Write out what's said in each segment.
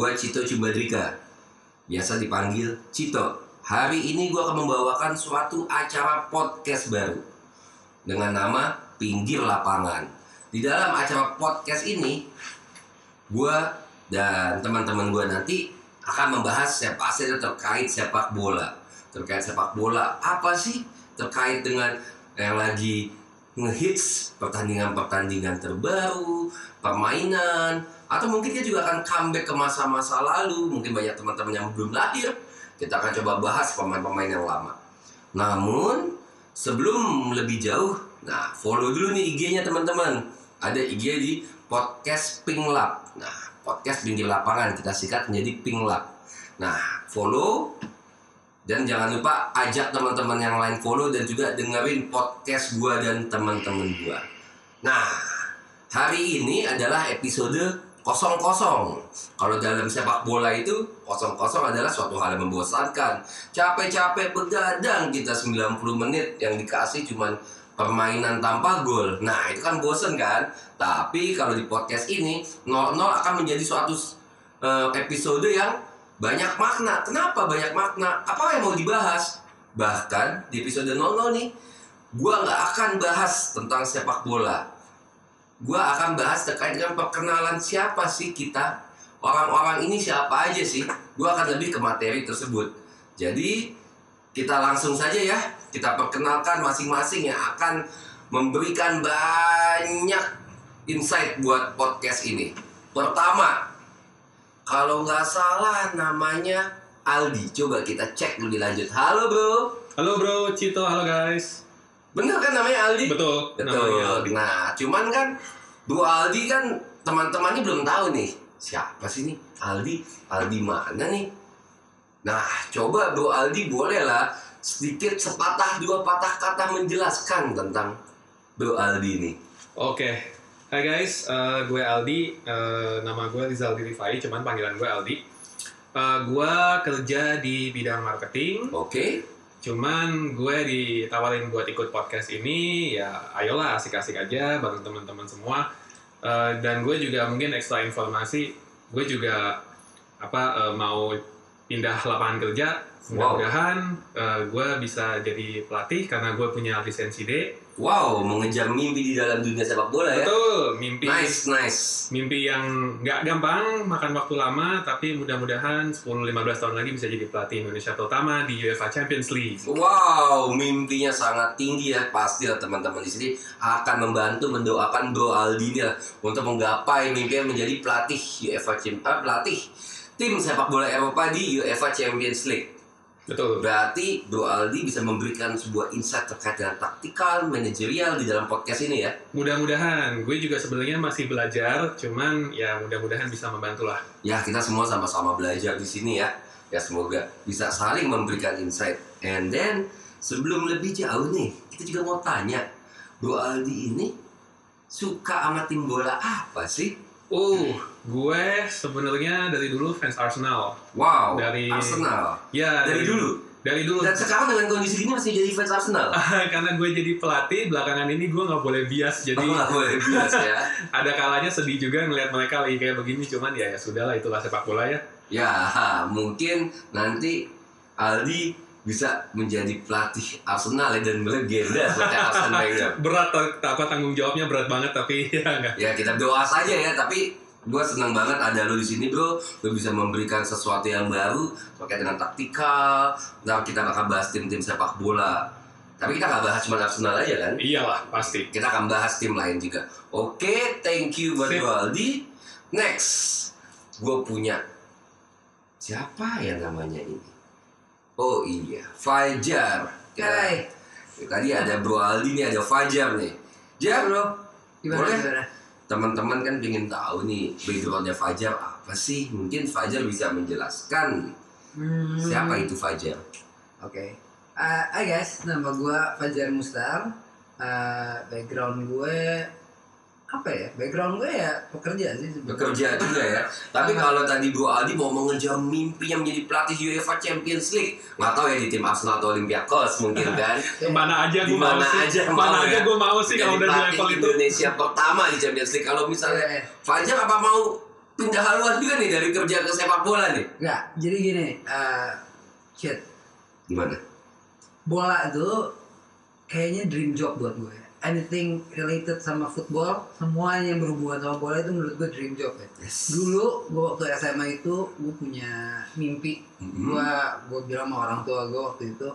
gue Cito Cumbadrika Biasa dipanggil Cito. Hari ini gue akan membawakan suatu acara podcast baru Dengan nama Pinggir Lapangan. Di dalam acara podcast ini Gue dan teman-teman gue nanti akan membahas siapa saja terkait sepak bola. Terkait sepak bola apa sih? Terkait dengan yang lagi ngehits pertandingan-pertandingan terbaru, permainan, atau mungkin kita juga akan comeback ke masa-masa lalu. Mungkin banyak teman-teman yang belum lahir, kita akan coba bahas pemain-pemain yang lama. Namun, sebelum lebih jauh, nah follow dulu nih IG-nya teman-teman. Ada IG di podcast Pink Lab. Nah, podcast pinggir lapangan kita sikat menjadi Pink Lab. Nah, follow dan jangan lupa ajak teman-teman yang lain follow dan juga dengerin podcast gua dan teman-teman gua. Nah, hari ini adalah episode kosong kosong. Kalau dalam sepak bola itu kosong kosong adalah suatu hal yang membosankan. Capek-capek begadang kita 90 menit yang dikasih cuman permainan tanpa gol. Nah, itu kan bosen kan? Tapi kalau di podcast ini 0-0 akan menjadi suatu uh, episode yang banyak makna. Kenapa banyak makna? Apa yang mau dibahas? Bahkan di episode 00 nih, gua nggak akan bahas tentang sepak bola. Gua akan bahas terkait dengan perkenalan siapa sih kita. Orang-orang ini siapa aja sih? Gua akan lebih ke materi tersebut. Jadi kita langsung saja ya, kita perkenalkan masing-masing yang akan memberikan banyak insight buat podcast ini. Pertama, kalau nggak salah namanya Aldi. Coba kita cek lebih lanjut. Halo bro. Halo bro, Cito. Halo guys. Bener kan namanya Aldi? Betul. Betul. Aldi. Nah, cuman kan Bro Aldi kan teman-temannya belum tahu nih siapa sih nih Aldi. Aldi mana nih? Nah, coba Bro Aldi boleh lah sedikit sepatah dua patah kata menjelaskan tentang Bro Aldi ini. Oke, Hai guys, uh, gue Aldi, uh, nama gue Rizal Rifai, cuman panggilan gue Aldi. Uh, gue kerja di bidang marketing. Oke. Okay. Cuman gue ditawarin buat ikut podcast ini, ya ayolah asik-asik aja bareng teman-teman semua. Uh, dan gue juga mungkin ekstra informasi, gue juga apa uh, mau pindah lapangan kerja. Mudah-mudahan wow. uh, gue bisa jadi pelatih karena gue punya lisensi D Wow, mengejar mimpi di dalam dunia sepak bola ya. Betul, mimpi. Nice, nice. Mimpi yang nggak gampang, makan waktu lama, tapi mudah-mudahan 10-15 tahun lagi bisa jadi pelatih Indonesia terutama di UEFA Champions League. Wow, mimpinya sangat tinggi ya. Pasti lah teman-teman di sini akan membantu mendoakan Bro Aldi ya untuk menggapai mimpi menjadi pelatih UEFA Champions eh, pelatih tim sepak bola Eropa di UEFA Champions League. Betul. Berarti Bro Aldi bisa memberikan sebuah insight terkait dengan taktikal, manajerial di dalam podcast ini ya. Mudah-mudahan. Gue juga sebenarnya masih belajar, cuman ya mudah-mudahan bisa membantu lah. Ya kita semua sama-sama belajar di sini ya. Ya semoga bisa saling memberikan insight. And then sebelum lebih jauh nih, kita juga mau tanya, Bro Aldi ini suka sama tim bola apa sih? Oh, gue sebenarnya dari dulu fans Arsenal. Wow. Dari Arsenal. Ya. Dari, dari dulu. Dari dulu. Dan sekarang dengan kondisi ini masih jadi fans Arsenal. Karena gue jadi pelatih belakangan ini gue nggak boleh bias jadi. Oh, nggak boleh bias ya. ada kalanya sedih juga ngeliat mereka lagi kayak begini cuman ya ya sudahlah itulah sepak bola ya. Ya mungkin nanti Aldi bisa menjadi pelatih Arsenal ya dan melegenda seperti Arsene Wenger. berat apa tanggung jawabnya berat banget tapi ya enggak. Ya kita doa saja ya tapi gue senang banget ada lo di sini bro. Lo bisa memberikan sesuatu yang baru terkait dengan taktikal. Nah kita akan bahas tim-tim sepak bola. Tapi kita nggak bahas cuma Arsenal aja kan? Iyalah pasti. Kita akan bahas tim lain juga. Oke okay, thank you buat Aldi next gue punya siapa ya namanya ini Oh iya, Fajar. Hai. Tadi ada Bro Aldi nih, ada Fajar nih. Ja, bro. Gimana, boleh? gimana? Teman-teman kan pengen tahu nih backgroundnya Fajar apa sih? Mungkin Fajar bisa menjelaskan hmm. siapa itu Fajar. Oke. Okay. Uh, hai guys, nama gue Fajar Mustar. Uh, background gue apa ya background gue ya pekerja sih sebenarnya. bekerja juga ya. Tapi kalau tadi Bro Aldi mau mengejar mimpinya menjadi pelatih UEFA Champions League, nggak tahu ya di tim Arsenal atau Olympiakos mungkin kan. Mana aja Di gue mau mana sih. aja Mana mau aja ya. gue mau sih kalau udah di pelatih level itu. Indonesia pertama di Champions League. Kalau misalnya Eh, Fajar apa mau pindah haluan juga nih dari kerja ke sepak bola nih? Enggak, jadi gini, eh shit, Gimana? bola itu kayaknya dream job buat gue. Anything related sama football, semuanya yang berhubungan sama bola itu menurut gue dream job ya. Yes. Dulu gue waktu SMA itu gue punya mimpi, Mhm. gue gue bilang sama orang tua gue waktu itu,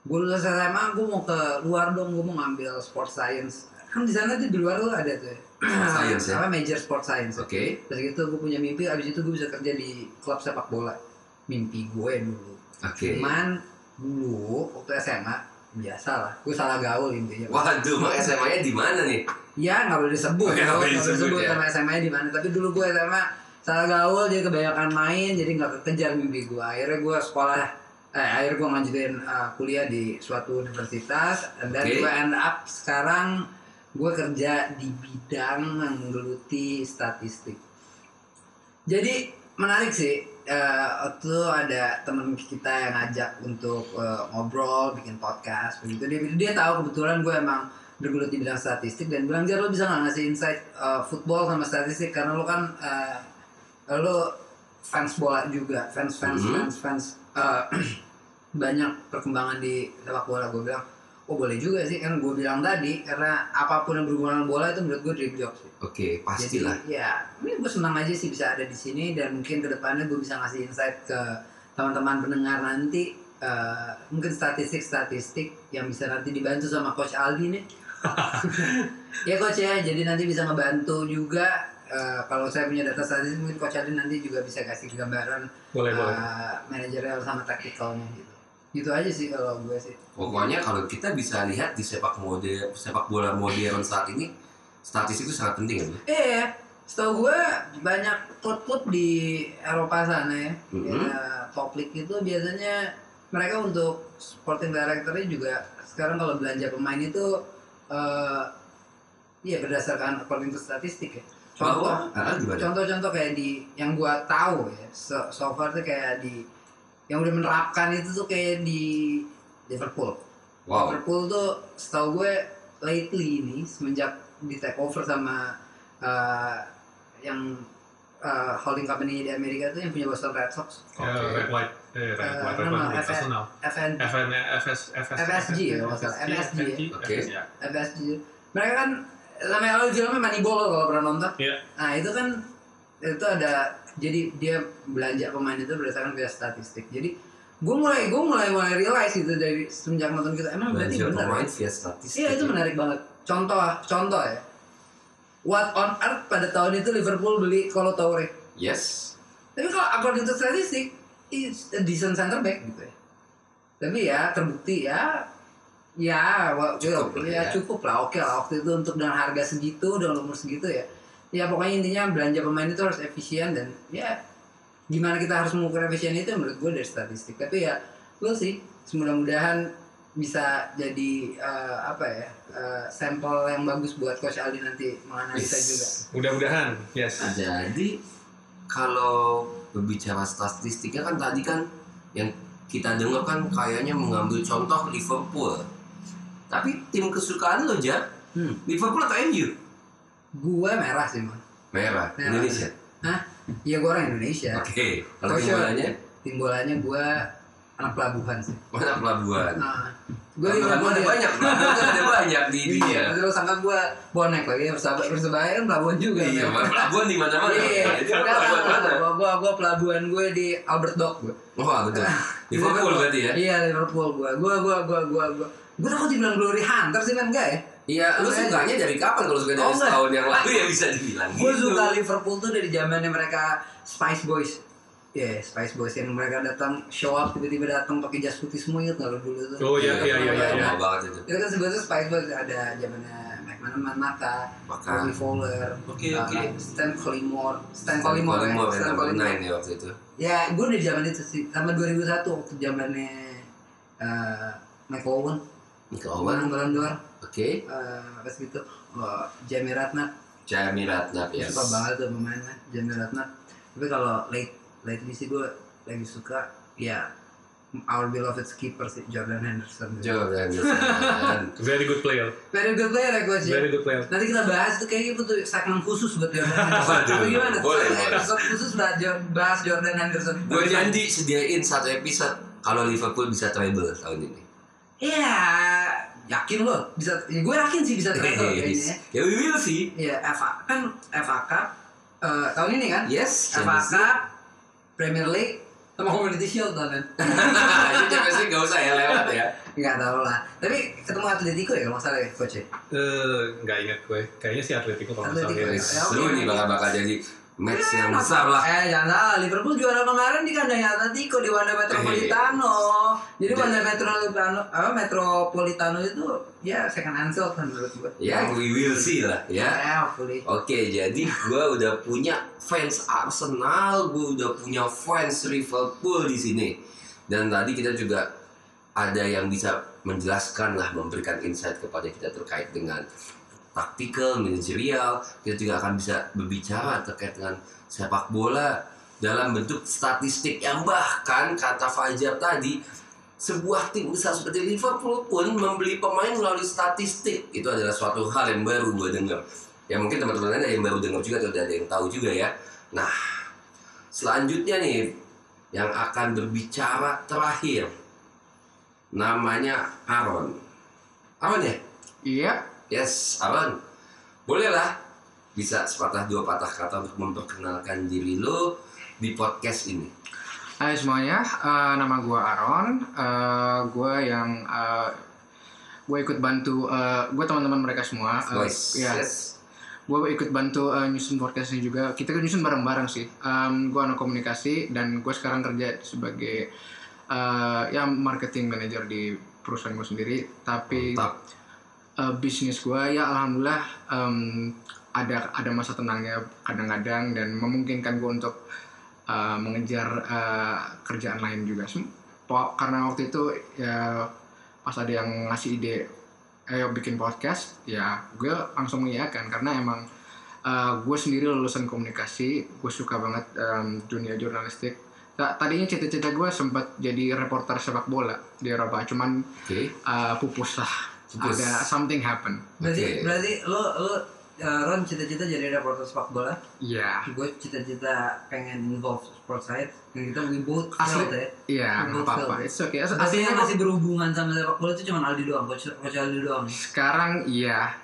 gue lulus SMA gue mau ke luar dong, gue mau ngambil sport science. Kan di sana tuh di luar tuh ada tuh. Sport science, ya? Apa major sport science. Oke. Terus gitu gue punya mimpi, abis itu gue bisa kerja di klub sepak bola. Mimpi gue dulu. Oke. Cuman dulu waktu SMA biasa lah, gue salah gaul intinya. Waduh, mak SMA-nya di mana nih? Ya nggak boleh disebut, nggak boleh disebut, ya. sama SMA-nya di mana. Tapi dulu gue SMA salah gaul, jadi kebanyakan main, jadi nggak kekejar mimpi gue. Akhirnya gue sekolah, eh akhirnya gue lanjutin uh, kuliah di suatu universitas, dan Oke. gue end up sekarang gue kerja di bidang menggeluti statistik. Jadi menarik sih. Eh, waktu itu ada temen kita yang ngajak untuk eh, ngobrol, bikin podcast, begitu. Dia dia tahu kebetulan gue emang bergelut di bidang statistik dan bilang Jar lo bisa nggak ngasih insight eh, football sama statistik? Karena lo kan eh, lo fans bola juga, fans fans Mhm. fans fans eh, banyak perkembangan di sepak bola gue bilang oh boleh juga sih kan gue bilang tadi karena apa pun yang berhubungan dengan bola itu menurut gue dream job sih. Oke, pastilah. Jadi, ya, ini gue senang aja sih bisa ada di sini dan mungkin ke depannya gue bisa ngasih insight ke teman-teman pendengar nanti. eh, mungkin statistik-statistik yang bisa nanti dibantu sama Coach Aldi nih. ya Coach ya, jadi nanti bisa ngebantu juga. eh, kalau saya punya data statistik mungkin Coach Aldi nanti juga bisa kasih gambaran Boleh, boleh. eh, manajerial sama taktikalnya gitu. Gitu aja sih kalau gue sih. Pokoknya kalau kita bisa lihat di sepak mode sepak bola modern saat ini, statistik itu sangat penting kan? Eh, setahu gue banyak klub-klub di Eropa sana ya, Mhm. ya top league itu biasanya mereka untuk sporting directornya juga sekarang kalau belanja pemain itu eh ya berdasarkan according to statistik ya. Contoh, ah, contoh-contoh kayak di yang gua tahu ya, so, so far tuh kayak di yang udah menerapkan itu tuh kayak di Liverpool. Wow. Liverpool tuh setahu gue lately ini semenjak di take over sama uh, yang uh, holding company di Amerika itu yang punya Boston Red Sox Ya, Oke. red white, eh, red Eh, white, red white, personal. FN, FN, FS, FS, FSG ya, ya. Oke. ya. FSG mereka kan namanya kalau filmnya Moneyball kalau pernah nonton Iya. nah itu kan itu ada jadi dia belanja pemain itu berdasarkan via statistik jadi gue mulai gue mulai mulai realize itu dari semenjak nonton kita emang berarti benar pemain ya? via statistik. Iya itu menarik banget. Contoh contoh ya. What on earth pada tahun itu Liverpool beli Kolo Toure. Yes. Tapi kalau according to statistik, is a decent center back gitu ya. Tapi ya terbukti ya, ya, Cukup ya, ya. cukup lah. Oke lah waktu itu untuk dengan harga segitu, dengan umur segitu ya. Ya pokoknya intinya belanja pemain itu harus efisien dan ya gimana kita harus mengukur efisien itu menurut gue dari statistik. Tapi ya gue sih mudah-mudahan bisa jadi eh, apa ya eh, sampel yang bagus buat Coach Aldi nanti menganalisa Yes. juga. Mudah-mudahan, yes. Jadi kalau berbicara statistiknya kan tadi kan yang kita dengar kan kayaknya mengambil contoh Liverpool. Tapi tim kesukaan lo Jar, Hmm. Liverpool atau MU? Gue merah sih man. Merah, Merah. Indonesia. Iya gue orang Indonesia. Oke, kalau Oh, tim sure. bolanya Tim bolanya gue anak pelabuhan sih. mana pelabuhan? Nah, gue di Pelabuhan ada banyak, pelabuhan kan ada banyak di dunia. Iya, terus sangka gue bonek lagi ya persebaya persebaya kan pelabuhan juga. Iya, kan? pelabuhan di mana-mana. Iya, Itu pelabuhan mana? gue gue gue pelabuhan gue di Albert Dock gue. Wah, betul. Liverpool berarti ya? Iya Liverpool gue. Gue gue gue gue gue. Gue takut dibilang glory hunter sih kan enggak ya? Iya, lu sukanya dari kapan kalau suka dari Oh, setahun yang lalu ya bisa dibilang Gue gitu. suka Liverpool tuh dari zamannya mereka Spice Boys. Iya, Spice Boys yang mereka datang show up tiba-tiba datang pakai jas putih semua gitu kalau dulu tuh. Oh iya, iya, iya, iya. iya. Lama banget itu. Itu kan sebetulnya Spice Boys ada zamannya McManaman Maka Robbie Fowler, Oke, uh, oke. Stan Collymore, Stan Collymore, ya, Collymore Stan Collymore. 9 ya waktu itu. Ya, gue dari zaman itu sih, sama 2001 waktu zamannya uh, Michael Owen, Michael Owen. Owen Ballon d'Or. Oke, Eh, apa sih itu? Oh, Jamie Ratna. Jamie Ratnap Gue yes. suka banget tuh pemainnya Jamie Ratna. Tapi kalau late lately sih gue lagi suka ya our beloved skipper sih Jordan Henderson. Jordan Henderson. Very good player. Very good player ya coach. ya? Very good player. Nanti kita bahas tuh kayaknya butuh segmen khusus buat Jordan Henderson. Atau gimana? boleh, Satu boleh. episode khusus buat Jo- bahas Jordan Henderson. Gue janji sediain satu episode kalau Liverpool bisa treble tahun ini. Iya, yakin lo bisa. Ya, gue yakin sih bisa treble kayaknya. ya we will see. Iya, FA kan FA Cup eh, tahun ini kan? Yes. FA. Cup, Premier League, sama Community Shield tahun Itu Champions League gak usah ya lewat ya. Nggak tahu lah. Tapi ketemu Atletico ya kalau nggak salah ya coach ya? Eh, nggak ingat gue. Kayaknya si Atletico kalau nggak salah. Ya. ya. Ya, Seru nih bakal bakal jadi match yang Eh, besar lah. Eh jangan salah, Liverpool juara kemarin di kandangnya Atletico di Wanda Metropolitano. Jadi Jadi- Wanda Metropolitano, apa Metropolitano itu ya second Anfield kan menurut gue. Ya we will see lah ya. Ya, hopefully. Oke, jadi gue udah punya fans Arsenal, gue udah punya fans Liverpool di sini. Dan tadi kita juga ada yang bisa menjelaskan lah, memberikan insight kepada kita terkait dengan taktikal, manajerial. Kita juga akan bisa berbicara terkait dengan sepak bola dalam bentuk statistik yang bahkan kata Fajar tadi sebuah tim besar seperti Liverpool pun membeli pemain melalui statistik. Itu adalah suatu hal yang baru gue dengar. Ya mungkin teman-teman ada yang baru dengar juga atau ada yang tahu juga ya. Nah selanjutnya nih yang akan berbicara terakhir namanya Aaron. Aaron ya? Iya, yes Aaron bolehlah bisa sepatah dua patah kata untuk memperkenalkan diri lo di podcast ini. Hai semuanya, eh, nama gue Aaron, Eh, gue yang eh, gue ikut bantu, eh, gue teman-teman mereka semua, Eh, voice ya, yes. Gue ikut bantu eh, nyusun podcast ini juga, kita kan nyusun bareng-bareng sih, Em, gue anak komunikasi dan gue sekarang kerja sebagai eh, ya marketing manager di perusahaan gue sendiri, tapi Mantap. Eh, bisnis gue ya alhamdulillah em, ada ada masa tenangnya kadang-kadang dan memungkinkan gue untuk eh, mengejar eh, kerjaan lain juga. Karena waktu itu ya pas ada yang ngasih ide ayo bikin podcast ya gue langsung mengiyakan karena emang eh, gue sendiri lulusan komunikasi gue suka banget em, dunia jurnalistik. Ta- tadinya cita-cita gue sempat jadi reporter sepak bola di Eropa cuman oke. eh, pupus lah Pupus. ada something happen Berarti Oke. berarti lo lo uh, Ron cita-cita jadi reporter sepak bola. iya Gue cita-cita pengen involve sport side. Dan kita we both Asli. ya. iya nggak apa-apa it's okay As- masih berhubungan sama sepak bola itu cuma Aldi doang, coach, coach Aldi doang. sekarang iya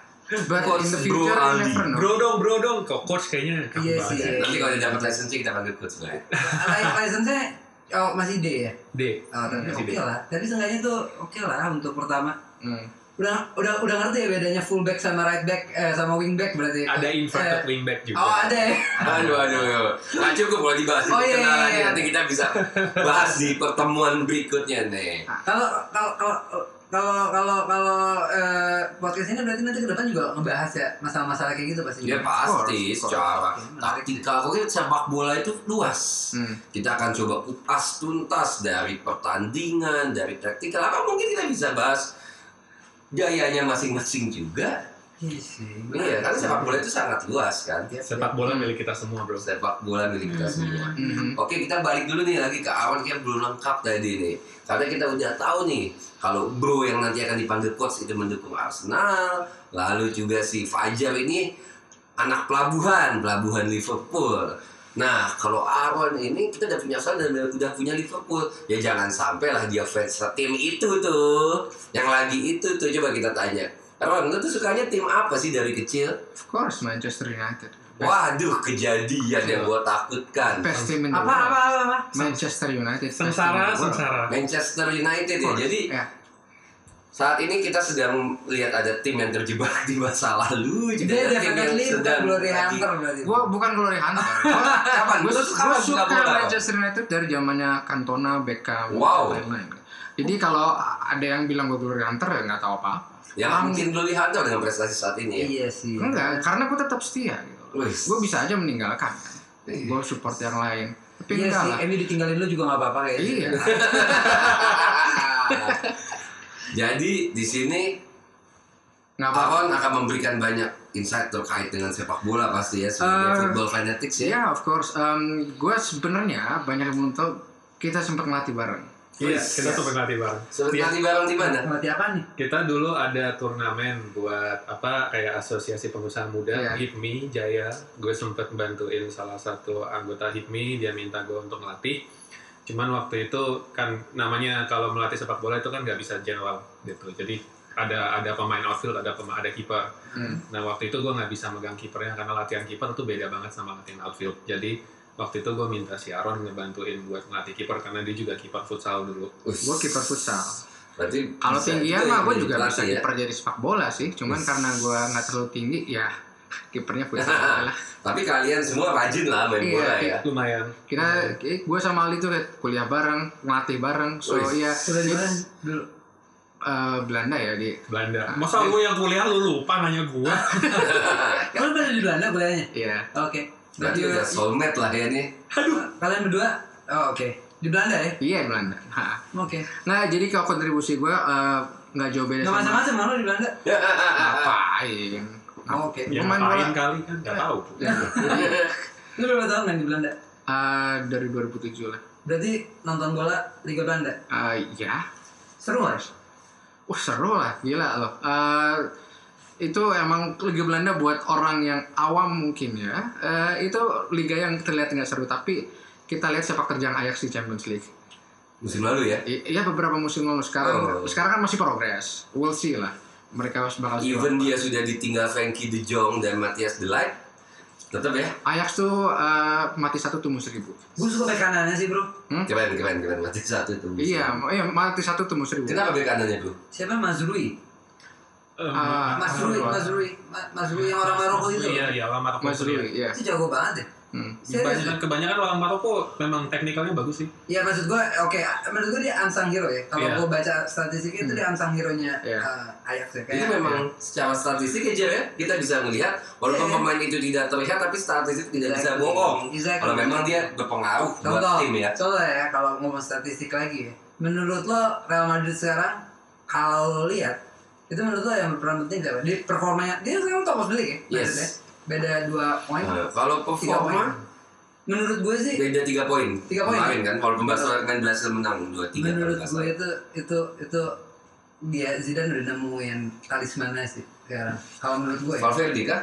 but Coach in the Bro future you Aldi. never know Bro dong, bro dong. Kok coach kayaknya kaku Iya banget sih. ya. nanti kalau dia dapat license kita panggil coach Li- License-nya oh, masih D ya? D. Oh, tapi oke D. lah. Tapi seenggaknya tuh oke lah untuk pertama. Hmm. Udah udah udah ngerti ya bedanya fullback sama right back eh, sama wingback berarti. Ada inverted Eh, wingback juga. Oh ada ya. Aduh, aduh, aduh. Nggak cukup kalau dibahas di Oh, iya, iya, nih. iya. Nanti kita bisa bahas di pertemuan berikutnya nih. Kalau kalau kalau kalau kalau kalau eh, podcast ini berarti nanti ke depan juga ngebahas ya masalah-masalah kayak gitu pasti. Ya pasti, secara taktikal. Pokoknya sepak bola itu luas. Hmm. Kita akan coba kupas tuntas dari pertandingan, dari taktikal. Apa mungkin kita bisa bahas gayanya masing-masing juga. Iya sih. Iya, karena sepak bola itu sangat luas kan. Sepak bola milik kita semua, bro. Sepak bola milik kita semua. Mhm. Oke kita balik dulu nih lagi ke Awan kita belum lengkap tadi nih Karena kita udah tahu nih Kalau bro yang nanti akan dipanggil coach itu mendukung Arsenal Lalu juga si Fajar ini anak pelabuhan, pelabuhan Liverpool Nah kalau Aaron ini kita udah punya Arsenal dan udah punya Liverpool. Ya jangan sampai lah dia fans tim itu tuh. Yang lagi itu tuh coba kita tanya. Aaron, lu tuh sukanya tim apa sih dari kecil? of course Manchester United. Best, Waduh kejadian yang gua takutkan. Best team in the Apa world. apa apa apa? Manchester United. Sengsara, sengsara. Manchester United ya. Jadi ya saat ini kita sedang lihat ada tim yang terjebak di masa lalu juga Dia ada tim yang bukan sedang Glory lagi- Hunter berarti. gue bukan Glory Hunter Kapan? tuh kapan suka? Manchester United dari zamannya Cantona, Beckham, Wow. dan lain-lain. Jadi kalau ada yang bilang gue Glory Hunter ya nggak tahu apa-apa. Yang mungkin Glory Hunter dengan prestasi saat ini ya. Iya sih. Enggak, karena gue tetap setia gitu. Gue bisa aja meninggalkan. Kan. Iya. Gue support yang lain. Tapi Iya enggak sih. Emi ditinggalin lu juga gak apa-apa kayak Iya. Jadi di sini apa-apa. Aaron akan memberikan banyak insight terkait dengan sepak bola pasti ya sebagai Eh, football fanatics ya. Ya, of course. gue sebenarnya banyak yang belum tahu kita sempat ngelatih bareng. Iya, Yes, kita yes. tuh ngelatih bareng. Sudah Iya. nanti bareng di mana? Ngelatih apa nih? Kita dulu ada turnamen buat apa kayak asosiasi pengusaha muda Iya. HIPMI Jaya. Gue sempet bantuin salah satu anggota HIPMI, dia minta gue untuk melatih. Cuman waktu itu kan namanya kalau melatih sepak bola itu kan nggak bisa general gitu. Jadi ada ada pemain outfield, ada pemain ada kiper. Hmm. Nah waktu itu gue nggak bisa megang kipernya karena latihan kiper tuh beda banget sama latihan outfield. Jadi waktu itu gue minta si Aaron ngebantuin buat ngelatih kiper karena dia juga kiper futsal dulu. Ush, Gue kiper futsal. Berarti Kalau tinggian juga mah gue juga bisa ya. kiper jadi sepak bola sih. Cuman Yes. karena gue nggak terlalu tinggi, ya kipernya futsal lah. Tapi kalian semua rajin lah main Iya, bola iya. ya. Lumayan. Kita, gue sama Ali tuh kuliah bareng, ngelatih bareng. So Wih. ya Sudah di mana dulu? eh, Belanda ya di. Belanda. Ah, Masa iya. lu yang kuliah lu lupa nanya gua? Kamu pada di Belanda kuliahnya? Iya. Oke. Berarti Berarti udah soulmate lah ya nih. kalian berdua? Oh, oke. Di Belanda ya? Iya Belanda. Oke. Nah jadi kalau kontribusi gue eh, nggak jauh beda Nggak sama. macam-macam mana di Belanda? Ngapain? Oh, oke. ya Pemain ngapain bola. kali kan nggak tahu. Ya. Lu berapa tahun main di Belanda? Eh, dari 2007 lah. Berarti nonton bola Liga Belanda. Eh, ya. Seru nggak? Wah seru lah, gila loh. Eh, itu emang Liga Belanda buat orang yang awam mungkin ya. Eh, itu liga yang terlihat nggak seru, tapi kita lihat sepak terjang Ajax di Champions League. Musim lalu ya. I- Iya beberapa musim lalu sekarang, Oh. sekarang kan masih progres. We'll see lah. Mereka bakal Even juara. dia sudah ditinggal Frankie De Jong dan Matthias De Ligt, tetap ya. Ajax tuh eh, mati satu tumbuh seribu. Gue suka bek kanannya sih bro. Keren, keren, keren. Mati satu tuh. Iya, iya mati satu tumbuh seribu. Kenapa bek kanannya bro? Siapa Mazrui? Eh, Ah, Mas Rui, Mas Rui, Ma- Mas Rui yang orang Maroko itu. Iya, iya orang Maroko. Mas Rui, iya. Itu jago banget ya. Hmm. Serius. Kebanyakan, kebanyakan orang Maroko memang teknikalnya bagus sih. Iya maksud gue, oke, menurut gue dia unsung hero ya. Kalau Iya. gue baca statistiknya itu dia unsung hero-nya Iya. eh, Ajax ya. Itu Kayak, memang secara statistik aja ya kita bisa melihat walaupun Iya. pemain itu tidak terlihat tapi statistik tidak bisa Exactly. bohong. Exactly. Kalau memang dia berpengaruh buat tim ya. contoh ya kalau ngomong statistik lagi ya. Menurut lo Real Madrid sekarang kalau lo lihat itu menurut lo yang berperan penting siapa? Di performanya dia sekarang top of the league ya. Yes. Madrid ya. Beda dua poin. Nah, kalau performa Menurut gue sih beda tiga poin. Tiga poin. Kemarin kan kalau Barcelona kan berhasil menang dua tiga. menurut gue itu itu itu dia Zidane udah nemuin talismannya sih sekarang. Kalau menurut gue ya. Valverde kah?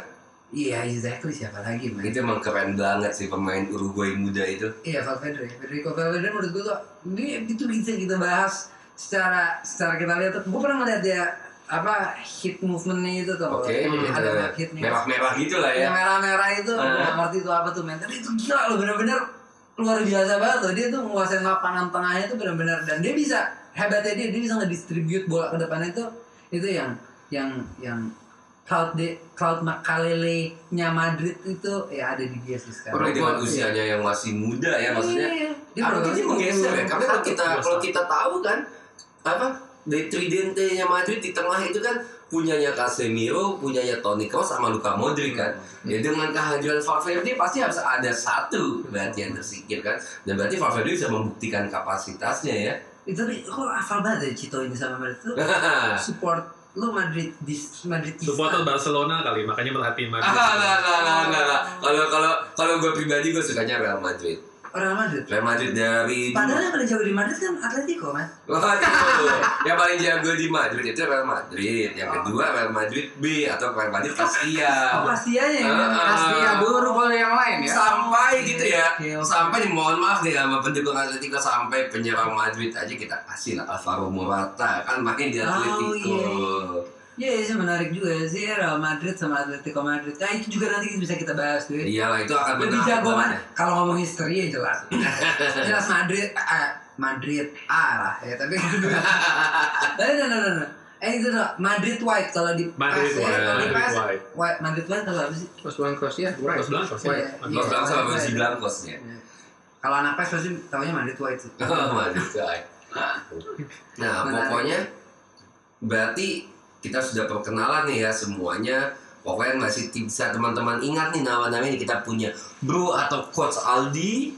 Iya exactly siapa lagi man. Itu emang keren banget sih pemain Uruguay muda itu. Iya Valverde, Federico Valverde menurut gue tuh dia itu bisa kita bahas secara secara kita lihat tuh. Gue pernah ngeliat dia apa hit movementnya itu tuh. Itu ada hitnya. merah-merah gitu lah ya. Yang merah-merah itu, gak ngerti itu apa tuh men. Tapi itu gila loh bener-bener luar biasa banget loh. Dia tuh menguasai lapangan tengahnya tuh bener-bener dan dia bisa hebatnya dia dia bisa ngedistribute bola ke depannya itu itu yang yang yang Cloud de Cloud Makalele nya Madrid itu ya ada di dia sih sekarang. Apalagi dengan usianya yang masih muda ya maksudnya. Iya, dia Harusnya baru dia menggeser ya. Karena kalau kita kalau kita tahu kan apa dari Tridente-nya Madrid di tengah itu kan punyanya Casemiro, punyanya Toni Kroos sama Luka Modric kan. Ya dengan kehadiran Valverde pasti harus ada satu berarti yang tersingkir kan. Dan berarti Valverde bisa membuktikan kapasitasnya ya. itu tapi kok hafal banget ya Cito ini sama Madrid tuh support lu Madrid di Madrid Supporter Barcelona kali, makanya merhatiin Ah, Madrid. enggak, enggak, enggak, enggak. Kalau kalau kalau gue pribadi gue sukanya Real Madrid. Real Madrid Real Madrid dari padahal yang paling jago di Madrid kan Atletico man Waduh, yang paling jago di Madrid itu Real Madrid. Yang kedua Real Madrid B atau Real Madrid Castilla. oh pastianya ya Ah, ah. Castilla baru kalau yang lain ya. Sampai gitu ya, sampai mohon maaf nih sama pendukung Atletico sampai penyerang Madrid aja kita kasih lah Alvaro Morata kan makin di Oh, Atletico. Iya, Iya iya sih menarik juga ya sih Real Madrid sama Atletico Madrid. Nah itu juga nanti bisa kita bahas tuh ya. Iyalah itu akan Lebih menarik jago ya. Kalau ngomong history ya jelas. jelas Madrid, ah, Madrid A lah ya. Tapi. Tapi no, no, no, no. Eh itu no. Madrid White kalau di Madrid ya. White, di Madrid White. White Madrid White kalau apa sih? Pas bulan cross ya, bilang pasti. White. Los Blancos sama Besi Blancos ya. Iya. Kalau anak PES pasti taunya Madrid White sih. Madrid White. Nah pokoknya berarti kita sudah perkenalan nih ya semuanya. Pokoknya masih bisa teman-teman ingat nih nama-nama ini kita punya Bro atau Coach Aldi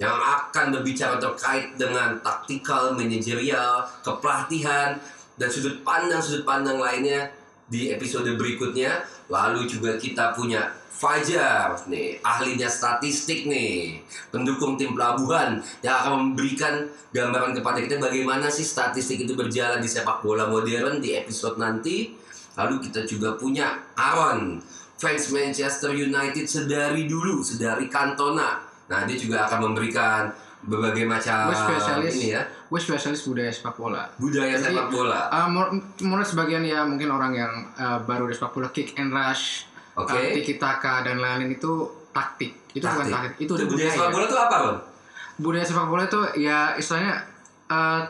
yang akan berbicara terkait dengan taktikal, manajerial, kepelatihan dan sudut pandang sudut pandang lainnya di episode berikutnya. Lalu juga kita punya Fajar nih, ahlinya statistik nih, pendukung tim pelabuhan yang akan memberikan gambaran kepada kita bagaimana sih statistik itu berjalan di sepak bola modern di episode nanti. Lalu kita juga punya Aaron, fans Manchester United sedari dulu, sedari Cantona. Nah, dia juga akan memberikan berbagai macam ini ya, Gue spesialis budaya sepak bola. budaya Jadi, sepak bola. Uh, menur- menurut sebagian ya mungkin orang yang uh, baru di sepak bola kick and rush, Oke. uh, tiki taka dan lain-lain itu taktik. Itu bukan Taktik. taktik, itu, Itu budaya sepak bola itu apa, Bang? Budaya sepak bola itu ya istilahnya uh,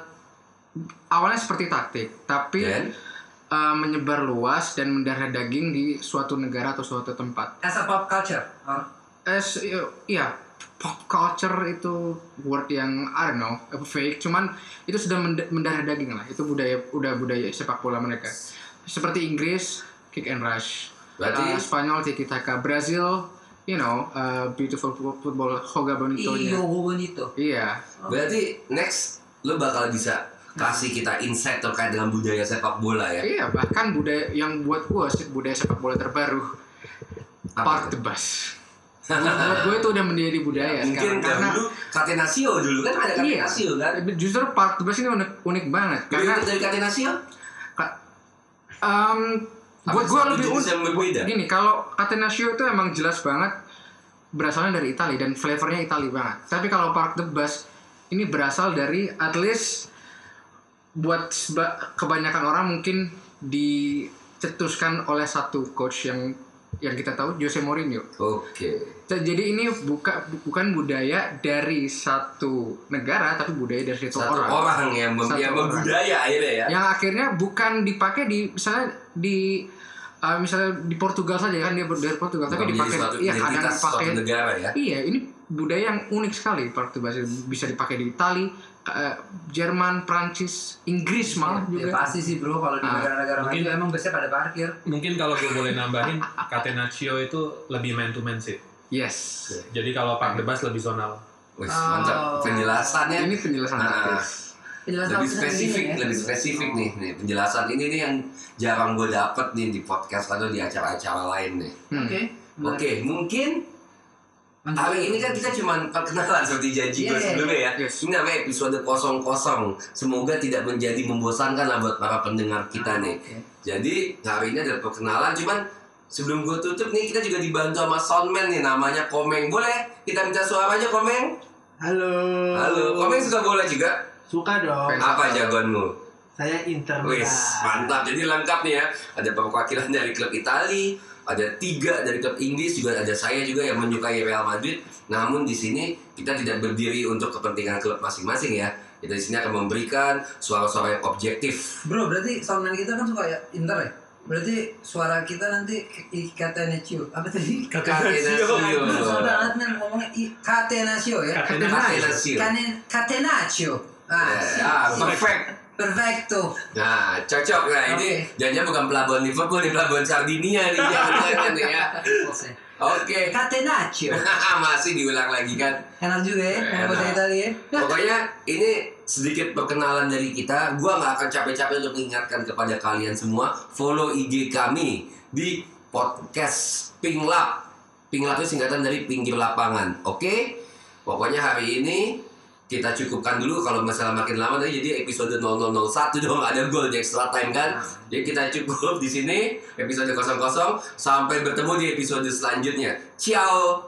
awalnya seperti taktik, tapi Dan uh, menyebar luas dan mendarah daging di suatu negara atau suatu tempat. As a pop culture. Or, Es, iya, pop culture itu word yang I don't know, fake. Cuman itu sudah mend- mendarah daging lah. Itu budaya, udah budaya sepak bola mereka. Seperti Inggris, kick and rush. berarti Uh, Spanyol tiki taka. Brazil, you know, uh, beautiful fo- football, hoga bonito. iyo bonito. Iya. berarti next lo bakal bisa kasih kita insight terkait dengan budaya sepak bola ya. Iya, bahkan budaya yang buat gue sih budaya sepak bola terbaru. Apa Park tuh? the Bus. Buat gue itu udah menjadi budaya Mungkin sekarang karena dahulu Catenaccio dulu kan ada Iya. Catenaccio kan. justru Park the Bus ini unik, unik banget. Karena karena dari Catenaccio Ka- um, buat gue lebih unik gini kalau Catenaccio itu emang jelas banget berasalnya dari Italia dan flavornya Italia banget. Tapi kalau Park the Bus ini berasal dari at least buat kebanyakan orang mungkin dicetuskan oleh satu coach yang yang kita tahu Jose Mourinho Oke. jadi ini buka bukan budaya dari satu negara tapi budaya dari satu, Satu orang orang, yang mem- Satu yang orang. membudaya akhirnya ya. yang akhirnya bukan dipakai di misalnya di uh, misalnya di Portugal saja kan dia dari Portugal tapi dipakai suatu iya kadang dipakai negara ya. iya ini budaya yang unik sekali Portugal bisa dipakai di Itali uh, Jerman Prancis Inggris malah Ya, juga pasti sih bro kalau di Ah, negara-negara mungkin- maju emang biasanya pada parkir. Mungkin kalau gue boleh nambahin, Catenaccio itu lebih man to man sih. yes Jadi kalau Park the Bus lebih zonal. Wih, Oh. mantap penjelasannya. ini penjelasan artis Penjelasan lebih spesifik, ya. lebih spesifik nih, nih penjelasan ini nih yang jarang gue dapet nih di podcast atau di acara-acara lain nih. Hmm. Oke. Oke, mungkin Hari ini kan kita cuma perkenalan seperti janji gue Yeah. sebelumnya ya. Yes. Ini namanya episode kosong-kosong. Semoga tidak menjadi membosankan lah buat para pendengar kita nih. Oke. Jadi hari ini ada perkenalan, cuman sebelum gue tutup nih kita juga dibantu sama soundman nih namanya Komeng. Boleh kita minta suaranya Komeng? Halo. Halo, Komeng suka bola juga? Suka dong. Apa jagoanmu? Saya Inter. Wis, mantap. Jadi lengkap nih ya. Ada perwakilan dari klub Itali, ada tiga dari klub Inggris, juga ada saya juga yang menyukai Real Madrid. Namun di sini kita tidak berdiri untuk kepentingan klub masing-masing ya. Kita di sini akan memberikan suara-suara yang objektif. Bro, berarti soundman kita kan suka ya Inter ya? Berarti suara kita nanti Catenaccio. Apa tadi? Susah banget men ngomongnya Catenaccio ya. Catenaccio. Cane- Catenaccio. Ah, sip. perfect. Perfecto. Nah, cocok lah ini. Jangan bukan pelabuhan Liverpool, ini pelabuhan Sardinia nih jangan-jangan ya. Oke. Catenaccio. Masih diulang lagi kan. Enak juga ya, Enak. bahasa Italia ya. Pokoknya ini sedikit perkenalan dari kita. Gua nggak akan capek-capek untuk mengingatkan kepada kalian semua follow IG kami di podcast Pinglap. Pinglap itu singkatan dari pinggir lapangan. Oke? Pokoknya hari ini kita cukupkan dulu kalau masalah makin lama tadi jadi episode 0001 dong ada gol di extra time kan. Jadi kita cukup di sini episode 00 sampai bertemu di episode selanjutnya. Ciao.